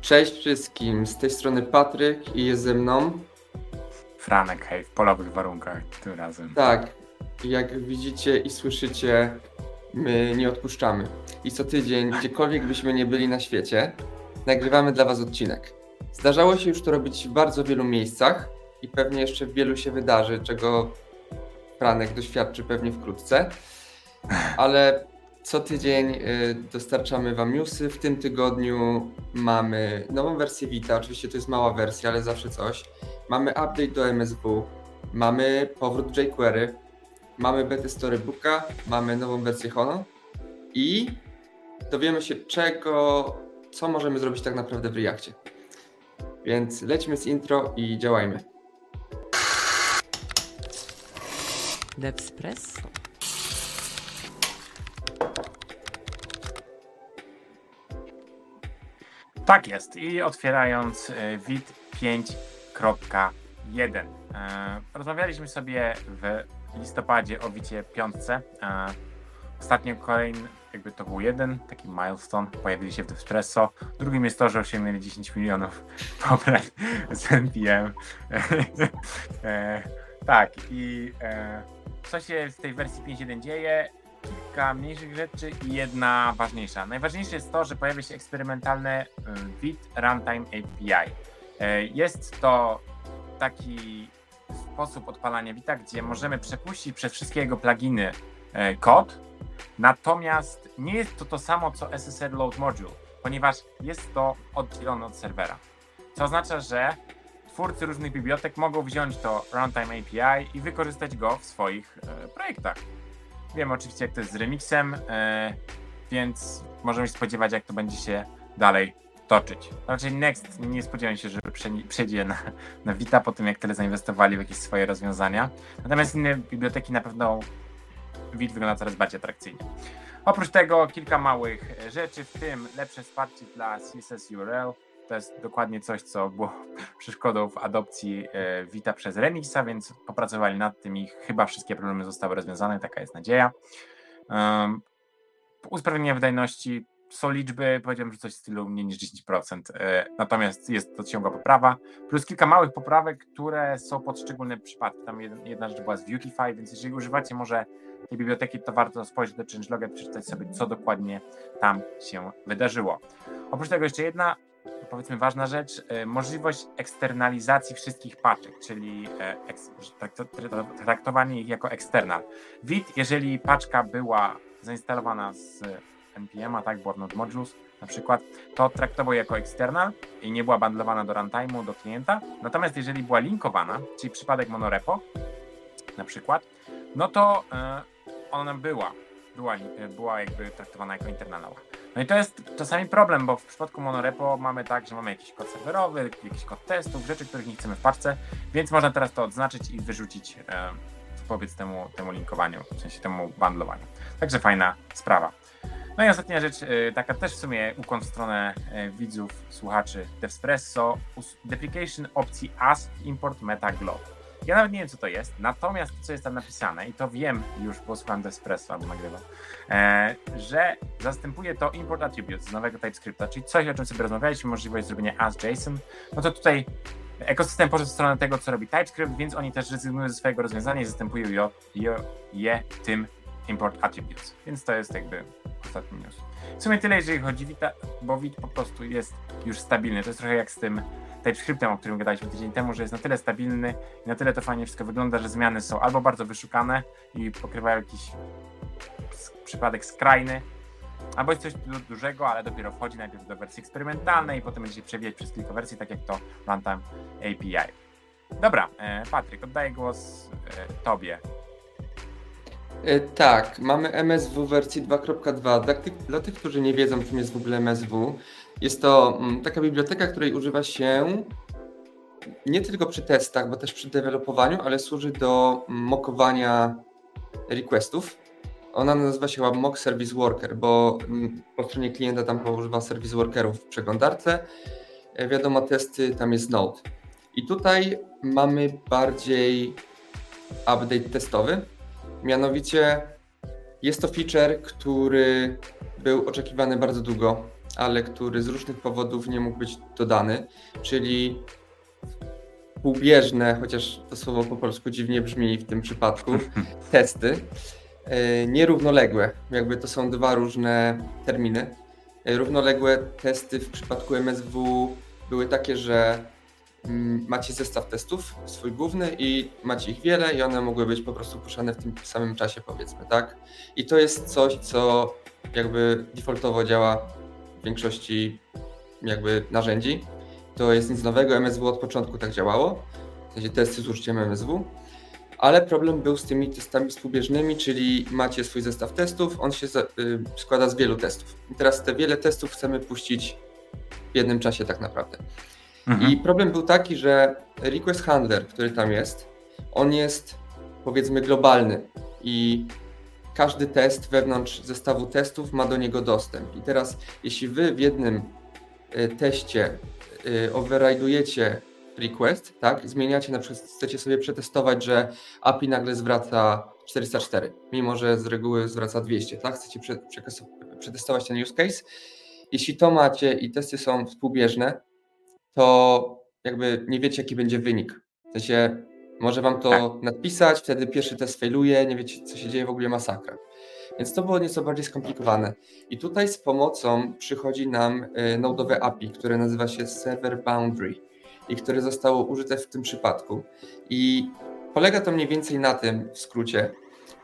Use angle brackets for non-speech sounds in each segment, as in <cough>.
Cześć wszystkim, z tej strony Patryk i jest ze mną. Franek, hej, w polowych warunkach tym razem. Tak, jak widzicie i słyszycie, my nie odpuszczamy. I co tydzień, gdziekolwiek byśmy nie byli na świecie, nagrywamy dla Was odcinek. Zdarzało się już to robić w bardzo wielu miejscach i pewnie jeszcze w wielu się wydarzy, czego Franek doświadczy pewnie wkrótce. Ale co tydzień y, dostarczamy Wam newsy. W tym tygodniu mamy nową wersję Vita. Oczywiście to jest mała wersja, ale zawsze coś. Mamy update do MSW. Mamy powrót jQuery. Mamy betę Storybooka. Mamy nową wersję Hono. I dowiemy się czego, co możemy zrobić tak naprawdę w Reakcie. Więc lećmy z intro i działajmy. Devspresso. Tak jest. I otwierając e, WIT 5.1. E, Rozmawialiśmy sobie w listopadzie o WITie 5. E, Ostatnio kolejny, jakby to był jeden taki milestone, pojawili się w Espresso. Drugim jest to, że osiągnęli 10 milionów <laughs> pobrań z NPM. <laughs> Tak, i co się w tej wersji 5.1 dzieje? Kilka mniejszych rzeczy i jedna ważniejsza. Najważniejsze jest to, że pojawia się eksperymentalne Vit Runtime API. E, Jest to taki sposób odpalania Vita, gdzie możemy przepuścić przez wszystkie jego pluginy e, kod, natomiast nie jest to to samo co SSR Load Module, ponieważ jest to oddzielone od serwera. Co oznacza, że twórcy różnych bibliotek mogą wziąć to Runtime API i wykorzystać go w swoich e, projektach. Wiem oczywiście, jak to jest z remixem, e, więc możemy się spodziewać, jak to będzie się dalej toczyć. Raczej Next nie spodziewam się, że przejdzie na, na Vita po tym, jak tyle zainwestowali w jakieś swoje rozwiązania. Natomiast inne biblioteki na pewno Vit wygląda coraz bardziej atrakcyjnie. Oprócz tego kilka małych rzeczy, w tym lepsze wsparcie dla CSS URL. To jest dokładnie coś, co było <laughs> przeszkodą w adopcji e, Vita przez Remixa, więc popracowali nad tym i chyba wszystkie problemy zostały rozwiązane, taka jest nadzieja. Um, usprawnienie wydajności są liczby, powiedziałbym, że coś w stylu mniej niż 10%, e, natomiast jest to ciągła poprawa, plus kilka małych poprawek, które są pod szczególne przypadki. Tam jedna, jedna rzecz była z Beautify, więc jeżeli używacie może tej biblioteki, to warto spojrzeć do changeloga i przeczytać sobie, co dokładnie tam się wydarzyło. Oprócz tego jeszcze jedna powiedzmy ważna rzecz, e, możliwość eksternalizacji wszystkich paczek, czyli e, trakto- traktowanie ich jako eksternal. Wid, jeżeli paczka była zainstalowana z NPM-a, tak, Board Node Modules na przykład, to traktował jako eksternal i nie była bundlowana do runtime'u, do klienta. Natomiast jeżeli była linkowana, czyli przypadek monorepo na przykład, no to e, ona była, była, była jakby traktowana jako internalowa. No i to jest czasami problem, bo w przypadku monorepo mamy tak, że mamy jakiś kod serwerowy, jakiś kod testów, rzeczy, których nie chcemy w paczce, więc można teraz to odznaczyć i wyrzucić e, powiedz temu, temu linkowaniu, w sensie temu bundlowaniu. Także fajna sprawa. No i ostatnia rzecz, e, taka też w sumie ukłon w stronę e, widzów, słuchaczy Devspresso, deprecation opcji ask import meta globe. Ja nawet nie wiem, co to jest, natomiast co jest tam napisane, i to wiem już, bo słucham Despresso albo nagrywam, e, że zastępuje to import attributes z nowego TypeScripta, czyli coś, o czym sobie rozmawialiśmy, możliwość zrobienia as JSON. No to tutaj ekosystem poszedł w stronę tego, co robi TypeScript, więc oni też rezygnują ze swojego rozwiązania i zastępują je, je, je tym import attributes. Więc to jest jakby ostatni news. W sumie tyle, jeżeli chodzi o Vita, bo Vit po prostu jest już stabilny. To jest trochę jak z tym TypeScriptem, o którym gadaliśmy tydzień temu, że jest na tyle stabilny i na tyle to fajnie wszystko wygląda, że zmiany są albo bardzo wyszukane i pokrywają jakiś przypadek skrajny, albo jest coś du- dużego, ale dopiero wchodzi najpierw do wersji eksperymentalnej i potem będzie się przewijać przez kilka wersji, tak jak to Runtime API. Dobra, e, Patryk, oddaję głos e, Tobie. E, Tak, mamy MSW wersji 2.2. Dla tych, którzy nie wiedzą, czym jest w ogóle MSW, jest to mm, taka biblioteka, której używa się nie tylko przy testach, bo też przy dewelopowaniu, ale służy do mokowania requestów. Ona nazywa się chyba Mock Service Worker, bo mm, po stronie klienta tam używa Service Workerów w przeglądarce. E, Wiadomo, testy tam jest Node. I tutaj mamy bardziej update testowy. Mianowicie jest to feature, który był oczekiwany bardzo długo ale który z różnych powodów nie mógł być dodany, czyli półbieżne, chociaż to słowo po polsku dziwnie brzmi w tym przypadku, <laughs> testy, e, nierównoległe, jakby to są dwa różne terminy. E, równoległe testy w przypadku MSW były takie, że macie zestaw testów, swój główny i macie ich wiele i one mogły być po prostu puszczane w tym samym czasie powiedzmy, tak? I to jest coś, co jakby defaultowo działa w większości jakby narzędzi. To jest nic nowego, MSW od początku tak działało, w sensie testy z użyciem MSW, ale problem był z tymi testami współbieżnymi, czyli macie swój zestaw testów, on się y, składa z wielu testów. I teraz te wiele testów chcemy puścić w jednym czasie tak naprawdę. Mhm. I problem był taki, że request handler, który tam jest, on jest powiedzmy globalny i każdy test wewnątrz zestawu testów ma do niego dostęp. I teraz, jeśli wy w jednym y, teście y, override'ujecie request, tak, zmieniacie, na przykład chcecie sobie przetestować, że API nagle zwraca 404, mimo że z reguły zwraca 200, tak, chcecie przetestować ten use case. Jeśli to macie i testy są współbieżne, to jakby nie wiecie, jaki będzie wynik. W sensie może wam to napisać, wtedy pierwszy test failuje, nie wiecie, co się dzieje, w ogóle masakra. Więc to było nieco bardziej skomplikowane. I tutaj z pomocą przychodzi nam y, nodowe API, które nazywa się Server Boundary i które zostało użyte w tym przypadku. I polega to mniej więcej na tym, w skrócie,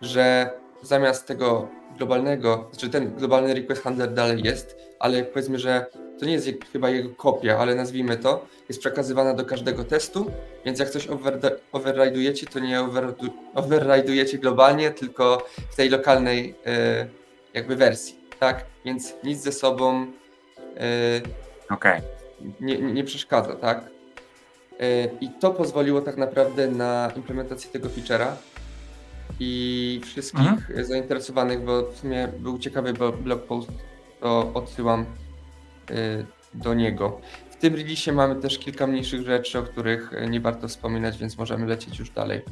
że zamiast tego globalnego, znaczy ten globalny request handler dalej jest, ale powiedzmy, że to nie jest chyba jego kopia, ale nazwijmy to, jest przekazywana do każdego testu, więc jak coś override'ujecie, to nie override'ujecie globalnie, tylko w tej lokalnej e, jakby wersji, tak? Więc nic ze sobą e, Okej. nie, nie przeszkadza, tak? E, I to pozwoliło tak naprawdę na implementację tego feature'a i wszystkich e, zainteresowanych, bo w sumie był ciekawy blog post, to odsyłam do niego. W tym releasie mamy też kilka mniejszych rzeczy, o których e, nie warto wspominać, więc możemy lecieć już dalej.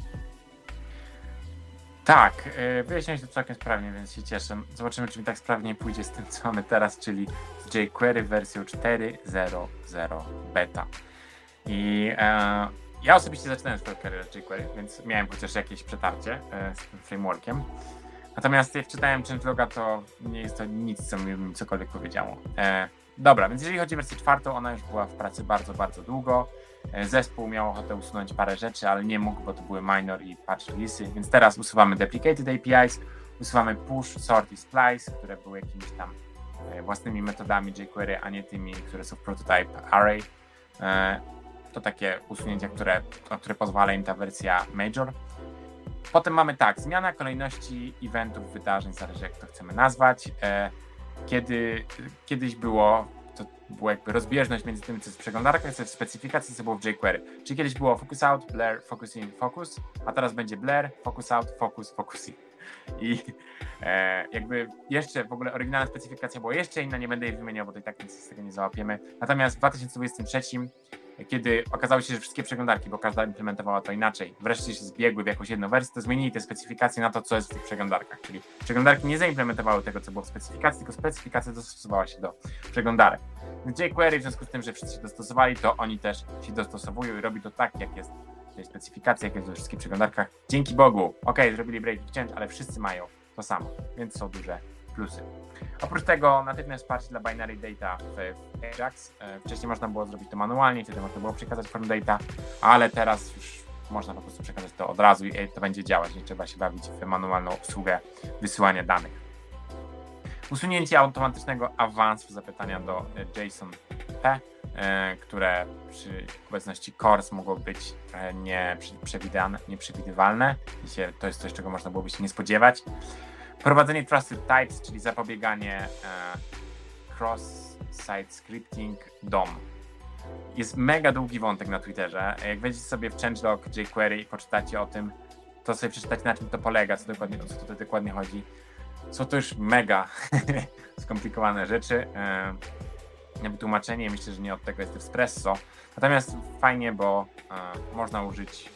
Tak, yy, wyjaśniłeś to całkiem sprawnie, więc się cieszę. Zobaczymy, czy mi tak sprawnie pójdzie z tym, co mamy teraz, czyli z jQuery wersją 4.0.0 beta. I e, ja osobiście zaczynałem swoją karierę jQuery, więc miałem chociaż jakieś przetarcie e, z tym frameworkiem. Natomiast jak czytałem changeloga, to nie jest to nic, co mi cokolwiek powiedziało. E, dobra, więc jeżeli chodzi o wersję czwartą, ona już była w pracy bardzo, bardzo długo. E, Zespół miał ochotę usunąć parę rzeczy, ale nie mógł, bo to były minor i patch release'y, więc teraz usuwamy deprecated APIs, usuwamy push, sort i splice, które były jakimiś tam e, własnymi metodami jQuery, a nie tymi, które są w prototype array. E, To takie usunięcia, które, które pozwala im ta wersja major. Potem mamy tak, zmiana kolejności eventów, wydarzeń, zależy jak to chcemy nazwać. Kiedy kiedyś było, to była jakby rozbieżność między tym, co jest w przeglądarkach, co jest w specyfikacji, co było w jQuery. Czyli kiedyś było focus out, blur, focus in, focus, a teraz będzie blur, focus out, focus, focus in. I e, jakby jeszcze w ogóle oryginalna specyfikacja była jeszcze inna, nie będę jej wymieniał, bo to tak nic z tego nie załapiemy. Natomiast w 2023 kiedy okazało się, że wszystkie przeglądarki, bo każda implementowała to inaczej, wreszcie się zbiegły w jakąś jedną wersję, to zmienili te specyfikacje na to, co jest w tych przeglądarkach. Czyli przeglądarki nie zaimplementowały tego, co było w specyfikacji, tylko specyfikacja dostosowała się do przeglądarek. JQuery w związku z tym, że wszyscy się dostosowali, to oni też się dostosowują i robi to tak, jak jest w tej specyfikacji, jak jest we wszystkich przeglądarkach. Dzięki Bogu, ok, zrobili breaking change, ale wszyscy mają to samo, więc są duże plusy. Oprócz tego natychmiast wsparcie dla binary data w Ajax. E, Wcześniej można było zrobić to manualnie, wtedy można było przekazać form data, ale teraz już można po prostu przekazać to od razu i to będzie działać. Nie trzeba się bawić w manualną obsługę wysyłania danych. Usunięcie automatycznego awansu zapytania do e, JSON P, e, które przy obecności CORS mogło być nieprzewidywalne. To jest coś, czego można byłoby się nie spodziewać. Prowadzenie Trusted Types, czyli zapobieganie e, cross-site scripting DOM. Jest mega długi wątek na Twitterze. Jak wejdziecie sobie w changelog jQuery i poczytacie o tym, to sobie przeczytać na czym to polega, co dokładnie, o co tutaj dokładnie chodzi. Są to już mega <laughs> skomplikowane rzeczy. E, na wytłumaczenie myślę, że nie od tego jest Espresso. Natomiast fajnie, bo e, można użyć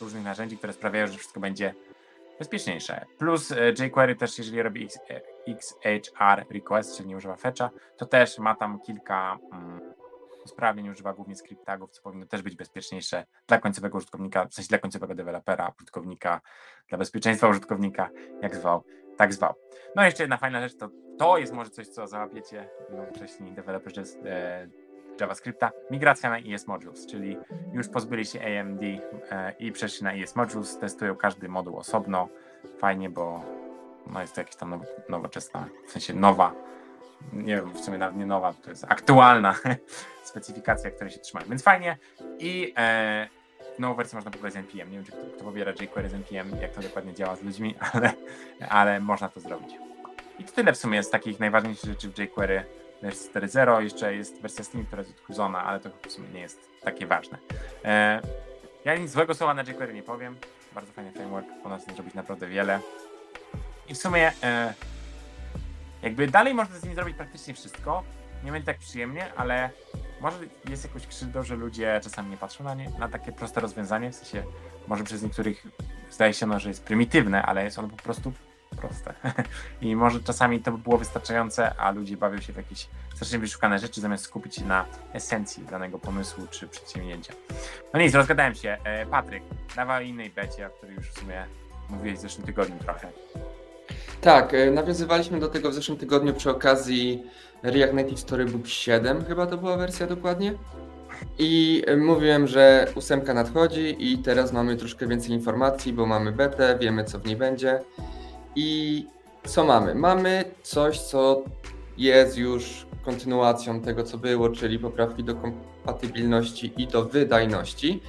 różnych narzędzi, które sprawiają, że wszystko będzie bezpieczniejsze. Plus e, jQuery też, jeżeli robi X, e, XHR request, czyli nie używa fetcha, to też ma tam kilka mm, usprawnień, używa głównie script tagów, co powinno też być bezpieczniejsze dla końcowego użytkownika, w sensie dla końcowego dewelopera, użytkownika, dla bezpieczeństwa użytkownika, jak zwał, tak zwał. No i jeszcze jedna fajna rzecz, to to jest może coś, co załapiecie nowocześni deweloperzy z e, JavaScripta, migracja na ES Modules, czyli już pozbyli się AMD e, i przeszli na ES Modules, testują każdy moduł osobno, fajnie, bo no jest to jakaś tam now, nowoczesna, w sensie nowa, nie wiem, w sumie nawet nie nowa, to jest aktualna <laughs> specyfikacja, której się trzymają, więc fajnie. I e, nową wersję można pobrać z NPM, nie wiem, czy kto, kto pobiera jQuery z NPM, jak to dokładnie działa z ludźmi, <laughs> ale, ale można to zrobić. I to tyle w sumie z takich najważniejszych rzeczy w jQuery wersji 4.0. Jeszcze jest wersja Steam, która jest odchudzona, ale to w sumie nie jest takie ważne. E, ja nic złego słowa na jQuery nie powiem. Bardzo fajny framework, ponosi zrobić naprawdę wiele. I w sumie e, jakby dalej można z nim zrobić praktycznie wszystko. Nie będzie tak przyjemnie, ale może jest jakoś krzywdą, że ludzie czasami nie patrzą na nie, na takie proste rozwiązanie, w sensie może przez niektórych zdaje się, no, że jest prymitywne, ale jest ono po prostu proste. <laughs> I może czasami to by było wystarczające, a ludzie bawią się w jakieś strasznie wyszukane rzeczy, zamiast skupić się na esencji danego pomysłu czy przedsięwzięcia. No nic, rozgadałem się. E, Patryk, dawaj innej becie, o której już w sumie mówiłeś w zeszłym tygodniu trochę. Tak, e, nawiązywaliśmy do tego w zeszłym tygodniu przy okazji React Native Storybook 7, chyba to była wersja dokładnie. I e, mówiłem, że ósemka nadchodzi i teraz mamy troszkę więcej informacji, bo mamy betę, wiemy co w niej będzie. I co mamy? Mamy coś, co jest już kontynuacją tego, co było, czyli poprawki do kompatybilności i do wydajności.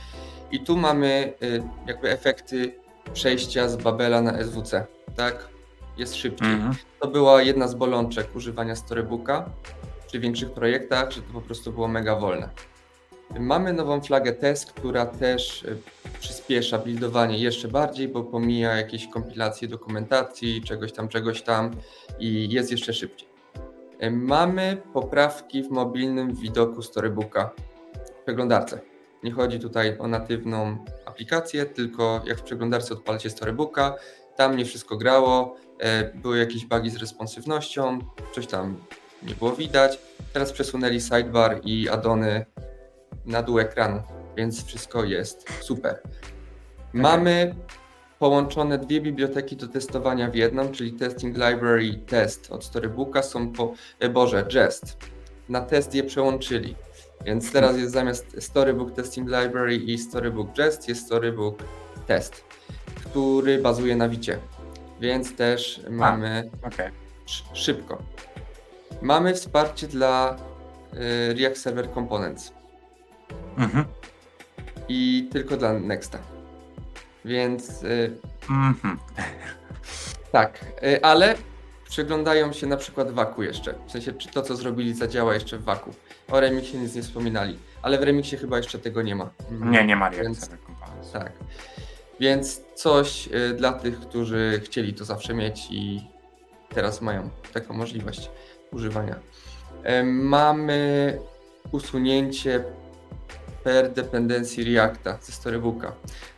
I tu mamy y, jakby efekty przejścia z Babela na SWC, tak? Jest szybciej. Mhm. To była jedna z bolączek używania Storybooka przy większych projektach, że to po prostu było mega wolne. Mamy nową flagę test, która też y, przyspiesza buildowanie jeszcze bardziej, bo pomija jakieś kompilacje dokumentacji, czegoś tam, czegoś tam i jest jeszcze szybciej. Y, mamy poprawki w mobilnym widoku Storybooka w przeglądarce. Nie chodzi tutaj o natywną aplikację, tylko jak w przeglądarce odpalacie Storybooka, tam nie wszystko grało, y, były jakieś bugi z responsywnością, coś tam nie było widać. Teraz przesunęli sidebar i addony na dół ekranu, więc wszystko jest super. Mamy połączone dwie biblioteki do testowania w jedną, czyli Testing Library i Test od Storybooka są po, e, Boże, Jest. Na test je przełączyli. Więc teraz jest zamiast Storybook Testing Library i Storybook Jest jest Storybook Test, który bazuje na Wicie. Więc też mamy A, okay. szybko. Mamy wsparcie dla y, React Server Components. Mhm. I tylko dla Nexta. Więc. Y, mhm. Tak, y, ale przyglądają się na przykład Waku jeszcze. W sensie, czy to, co zrobili, zadziała jeszcze w Waku. O Remixie nic nie wspominali, ale w Remixie chyba jeszcze tego nie ma. Nie, nie ma Więc, Tak. Więc coś y, dla tych, którzy chcieli to zawsze mieć i teraz mają taką możliwość używania. Mamy usunięcie per dependencji Reacta ze Storybooka,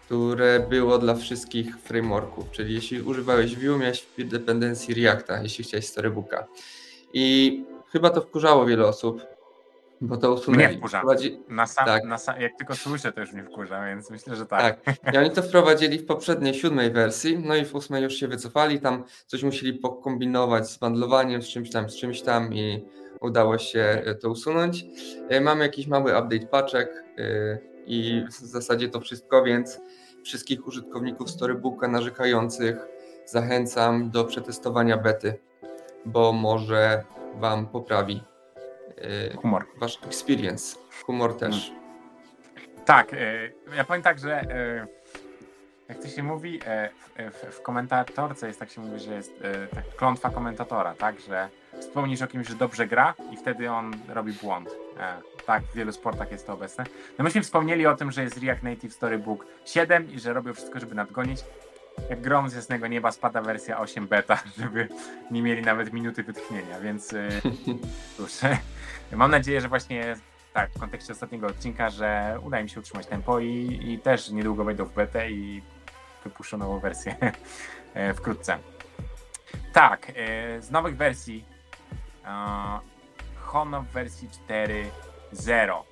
które było dla wszystkich frameworków, czyli jeśli używałeś Vue, miałeś dependencji Reacta, jeśli chciałeś Storybooka. I chyba to wkurzało wiele osób, bo to usunęli. Mnie wkurza. Wprowadzi... Na sam, tak. na sam, jak tylko słyszę, to już mnie wkurza, więc myślę, że tak. Tak. I oni to wprowadzili w poprzedniej, siódmej wersji, no i w ósmej już się wycofali, tam coś musieli pokombinować z bandlowaniem, z czymś tam, z czymś tam i udało się e, to usunąć. E, mamy jakiś mały update paczek e, i w zasadzie to wszystko, więc wszystkich użytkowników Storybooka narzekających zachęcam do przetestowania bety, bo może Wam poprawi humor. Wasz experience. Humor też. Hmm. Tak, ja powiem tak, że jak to się mówi, w, komentatorce jest tak się mówi, że jest tak, klątwa komentatora, tak, że wspomnisz o kimś, że dobrze gra i wtedy on robi błąd. E, tak, w wielu sportach jest to obecne. No myśmy wspomnieli o tym, że jest React Native Storybook 7 i że robią wszystko, żeby nadgonić. Jak grom z jasnego nieba spada wersja 8 beta, <laughs> żeby nie mieli nawet minuty wytchnienia, więc <laughs> e, cóż, mam nadzieję, że właśnie tak, w kontekście ostatniego odcinka, że uda im się utrzymać tempo i, i też niedługo wejdą w betę i wypuszczą nową wersję. <laughs> e, wkrótce. Tak, e, z nowych wersji e, Honor w wersji 4.0.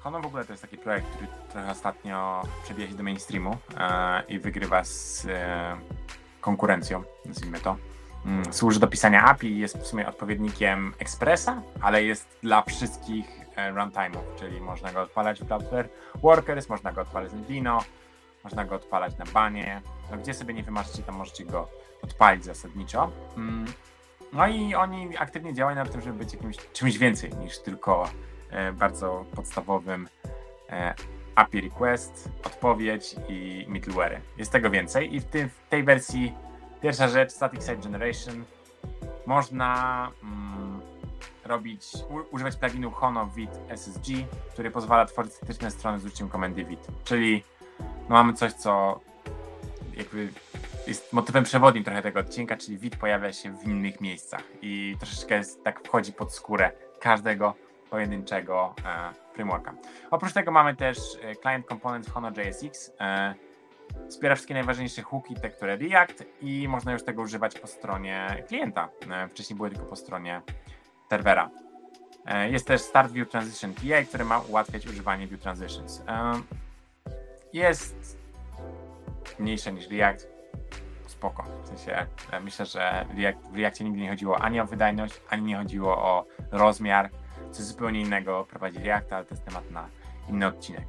Honor w ogóle to jest taki projekt, który trochę ostatnio przebija się do mainstreamu i wygrywa z konkurencją, nazwijmy to. Mm, służy do pisania API, jest w sumie odpowiednikiem Expressa, ale jest dla wszystkich e, runtime'ów, czyli można go odpalać w Cloudflare Workers, można go odpalać w Dino, można go odpalać na banie. No, gdzie sobie nie wymarzycie, tam możecie go odpalić zasadniczo. Mm, No i oni aktywnie działają nad tym, żeby być jakimś czymś więcej niż tylko e, bardzo podstawowym e, API request, odpowiedź i middleware. Jest tego więcej i w tej wersji pierwsza rzecz, Static Site Generation, można mm, robić, u, używać pluginu Hono Vit SSG, który pozwala tworzyć statyczne strony z użyciem komendy Vit. Czyli no, mamy coś, co jakby jest motywem przewodnim trochę tego odcinka, czyli Vit pojawia się w innych miejscach i troszeczkę tak wchodzi pod skórę każdego pojedynczego e, frameworka. Oprócz tego mamy też e, Client Component w Honor JSX. E, wspiera wszystkie najważniejsze hooki, te które React i można już tego używać po stronie klienta. E, wcześniej były tylko po stronie serwera. E, jest też Start View Transition PA, który ma ułatwiać używanie View Transitions. E, jest mniejsze niż React. Spoko. W sensie myślę, że w Reactie nigdy nie chodziło ani o wydajność, ani nie chodziło o rozmiar. Coś zupełnie innego prowadzi React, ale to jest temat na inny odcinek.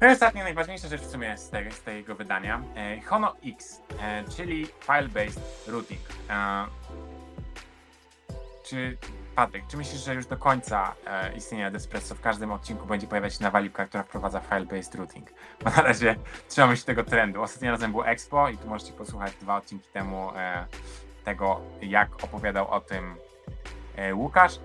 No i ostatnia, najważniejsza rzecz w sumie z, tego, z tego wydania. E, Hono X, e, czyli File-Based Routing. E, czy Patryk, czy myślisz, że już do końca e, istnienia Despresso w każdym odcinku będzie pojawiać się nawalipka, która wprowadza file-based routing? Bo na razie trzymamy się tego trendu. Ostatnim razem było Expo i tu możecie posłuchać dwa odcinki temu e, tego, jak opowiadał o tym e, Łukasz.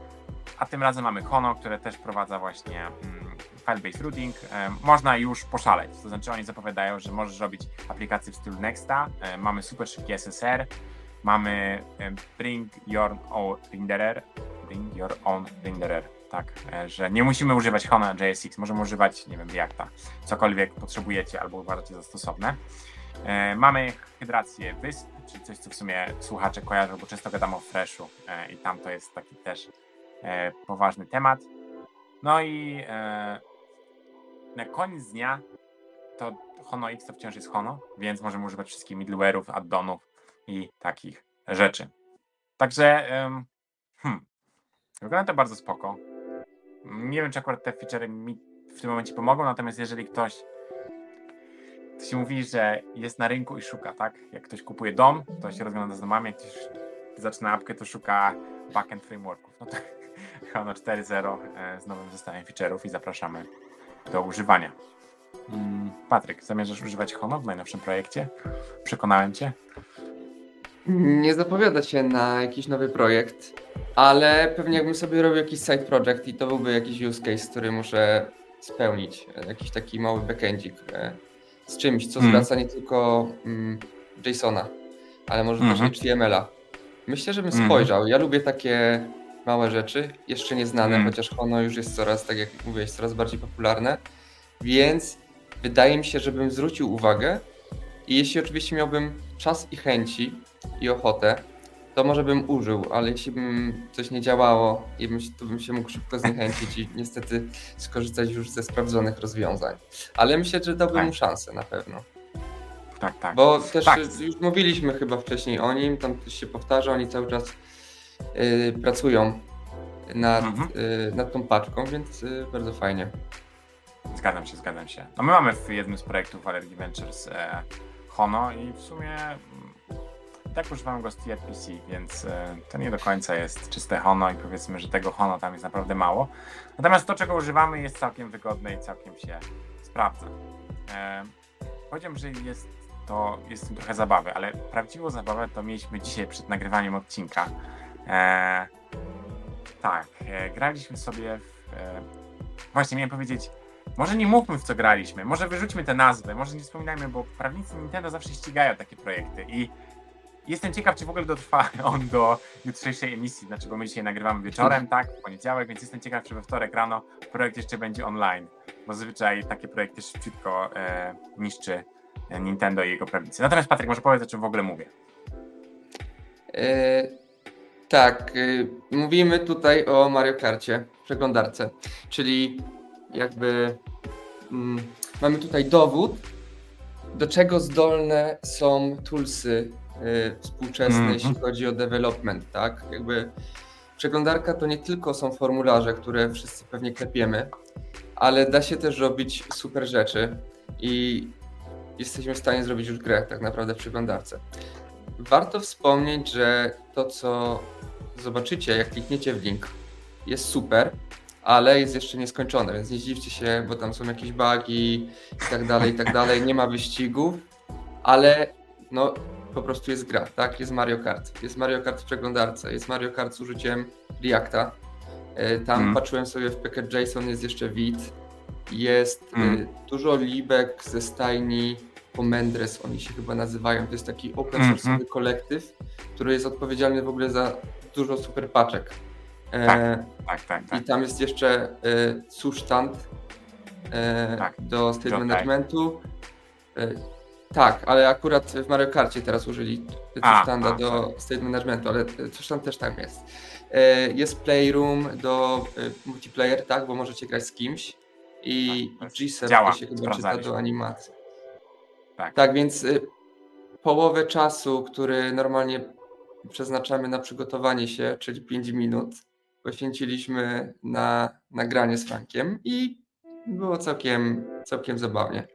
A tym razem mamy Hono, które też wprowadza właśnie mm, file-based routing. E, można już poszaleć, to znaczy oni zapowiadają, że możesz robić aplikacje w stylu Nexta. E, mamy super szybki SSR, mamy e, Bring Your Own Renderer, Bring Your Own Renderer, tak, że nie musimy używać Hona JSX, możemy używać, nie wiem, Reacta, cokolwiek potrzebujecie albo uważacie za stosowne. Mamy hydrację wysp, czyli coś, co w sumie słuchacze kojarzą, bo często gadam o Freshu i tam to jest taki też poważny temat. No i e, na koniec dnia to Hono X to wciąż jest Hono, więc możemy używać wszystkich middleware'ów, addonów i takich rzeczy. Także hmm, wygląda to bardzo spoko. Nie wiem, czy akurat te feature mi w tym momencie pomogą, natomiast jeżeli ktoś to się mówi, że jest na rynku i szuka, tak? Jak ktoś kupuje dom, to się rozgląda z domami, jak ktoś zaczyna apkę, to szuka backend frameworków. No to Hono 4.0 e, z nowym zestawem feature'ów i zapraszamy do używania. Mm, Patryk, zamierzasz używać Hono w najnowszym projekcie? Przekonałem cię? Nie zapowiada się na jakiś nowy projekt, ale pewnie jakbym sobie robił jakiś side project i to byłby jakiś use case, który muszę spełnić, jakiś taki mały backendzik e, z czymś, co Mhm. zwraca nie tylko mm, JSON-a, ale może Mhm. też HTML-a. Myślę, żebym Mhm. spojrzał. Ja lubię takie małe rzeczy, jeszcze nieznane, Mhm. chociaż ono już jest coraz, tak jak mówiłeś, coraz bardziej popularne, więc wydaje mi się, żebym zwrócił uwagę i jeśli oczywiście miałbym czas i chęci i ochotę, to może bym użył, ale jeśli bym coś nie działało i bym, to bym się mógł szybko zniechęcić i <laughs> niestety skorzystać już ze sprawdzonych rozwiązań. Ale myślę, że dałbym Tak. mu szansę na pewno. Tak, tak. Bo też Tak. już mówiliśmy chyba wcześniej o nim, tam też się powtarza, oni cały czas pracują nad, Mhm. y, nad tą paczką, więc y, bardzo fajnie. Zgadzam się, zgadzam się. No my mamy w jednym z projektów Allergy Ventures e, Hono i w sumie mm, tak używam go z TRPC, więc e, to nie do końca jest czyste Hono i powiedzmy, że tego Hono tam jest naprawdę mało. Natomiast to, czego używamy jest całkiem wygodne i całkiem się sprawdza. E, powiedziałem, że jest to, jest trochę zabawy, ale prawdziwą zabawę to mieliśmy dzisiaj przed nagrywaniem odcinka. E, tak, e, graliśmy sobie w... E, właśnie miałem powiedzieć, może nie mówmy w co graliśmy, może wyrzućmy tę nazwę, może nie wspominajmy, bo prawnicy Nintendo zawsze ścigają takie projekty i jestem ciekaw, czy w ogóle dotrwa <laughs> on do jutrzejszej emisji, znaczy, bo my dzisiaj nagrywamy wieczorem, tak, w poniedziałek, więc jestem ciekaw, czy we wtorek rano projekt jeszcze będzie online, bo zazwyczaj takie projekty szybciutko e, niszczy Nintendo i jego prawnicy. Natomiast Patryk, może powiedz, o czym w ogóle mówię. E, tak, e, mówimy tutaj o Mario Karcie, przeglądarce, czyli jakby mm, mamy tutaj dowód, do czego zdolne są toolsy e, współczesne, Mhm. jeśli chodzi o development, tak? Jakby przeglądarka to nie tylko są formularze, które wszyscy pewnie klepiemy, ale da się też robić super rzeczy i jesteśmy w stanie zrobić już grę tak naprawdę w przeglądarce. Warto wspomnieć, że to, co zobaczycie, jak klikniecie w link, jest super, ale jest jeszcze nieskończone, więc nie zdziwcie się, bo tam są jakieś bugi i tak dalej, i tak dalej. Nie ma wyścigów, ale no po prostu jest gra, tak? Jest Mario Kart. Jest Mario Kart w przeglądarce, jest Mario Kart z użyciem Reacta. E, Tam Mm. patrzyłem sobie w package JSON, jest jeszcze Vite. Jest e, Mm. dużo libek ze stajni Pomendres, oni się chyba nazywają. To jest taki open Mhm. source'owy kolektyw, który jest odpowiedzialny w ogóle za dużo super paczek. Tak. Tak, tak, tak. I tam jest jeszcze e, Zustand e, Tak, do state Jotai. managementu. Tak, ale akurat w Mario Karcie teraz użyli A, Zustanda a, do state managementu, ale Zustand też tam jest. Jest Playroom do multiplayer, tak, bo możecie grać z kimś. I Tak, G-Set działa, to się chyba czyta do animacji. Tak. Tak, więc y, połowę czasu, który normalnie przeznaczamy na przygotowanie się, czyli 5 minut, poświęciliśmy na nagranie z Frankiem i było całkiem, całkiem zabawnie.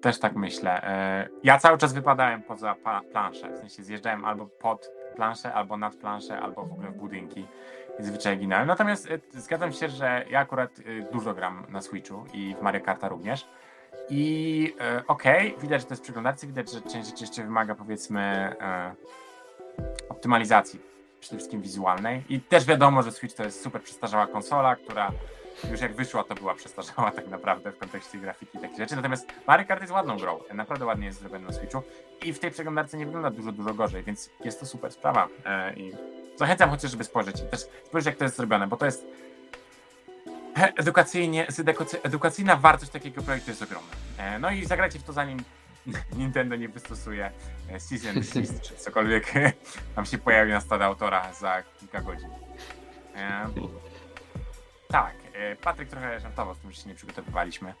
Też tak myślę. E, Ja cały czas wypadałem poza planszę. W sensie zjeżdżałem albo pod planszę, albo nad planszę, albo w ogóle w budynki. I zwyczaj ginąłem. Natomiast e, zgadzam się, że ja akurat e, dużo gram na Switchu i w Mario Karta również. I okej, widać, że to jest przeglądarcy, widać, że część rzeczy jeszcze wymaga powiedzmy optymalizacji, przede wszystkim wizualnej. I też wiadomo, że Switch to jest super przestarzała konsola, która już jak wyszła, to była przestarzała tak naprawdę w kontekście grafiki i takich rzeczy. Natomiast Mario Kart jest ładną grą, naprawdę ładnie jest zrobione na Switchu i w tej przeglądarce nie wygląda dużo, dużo gorzej, więc jest to super sprawa. E, I zachęcam chociaż, żeby spojrzeć i też spojrzeć, jak to jest zrobione, bo to jest edukacyjnie, edukacy- edukacyjna wartość takiego projektu jest ogromna. E, No i zagrajcie w to zanim <laughs> Nintendo nie wystosuje e, Season <laughs> List, czy cokolwiek <laughs> tam się pojawi na stole autora za kilka godzin. E, tak, e, Patryk trochę żartował z tym, że się nie przygotowywaliśmy.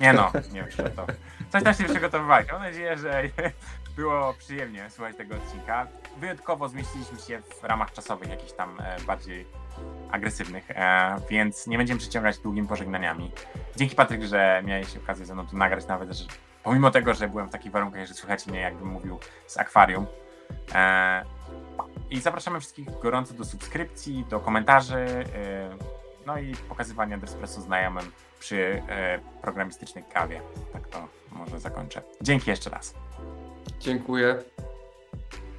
Nie no, nie wiem, to. Coś tam się przygotowywaliśmy. Mam nadzieję, że było przyjemnie słuchać tego odcinka. Wyjątkowo zmieściliśmy się w ramach czasowych jakichś tam bardziej agresywnych, więc nie będziemy przyciągać długimi pożegnaniami. Dzięki Patryk, że miałeś okazję ze mną tu nagrać, nawet że pomimo tego, że byłem w takich warunkach, że słychać mnie, jakbym mówił z akwarium. E, I zapraszamy wszystkich gorąco do subskrypcji, do komentarzy, e, no i pokazywania Despresso znajomym przy e, programistycznej kawie. Tak to może zakończę. Dzięki jeszcze raz. Dziękuję.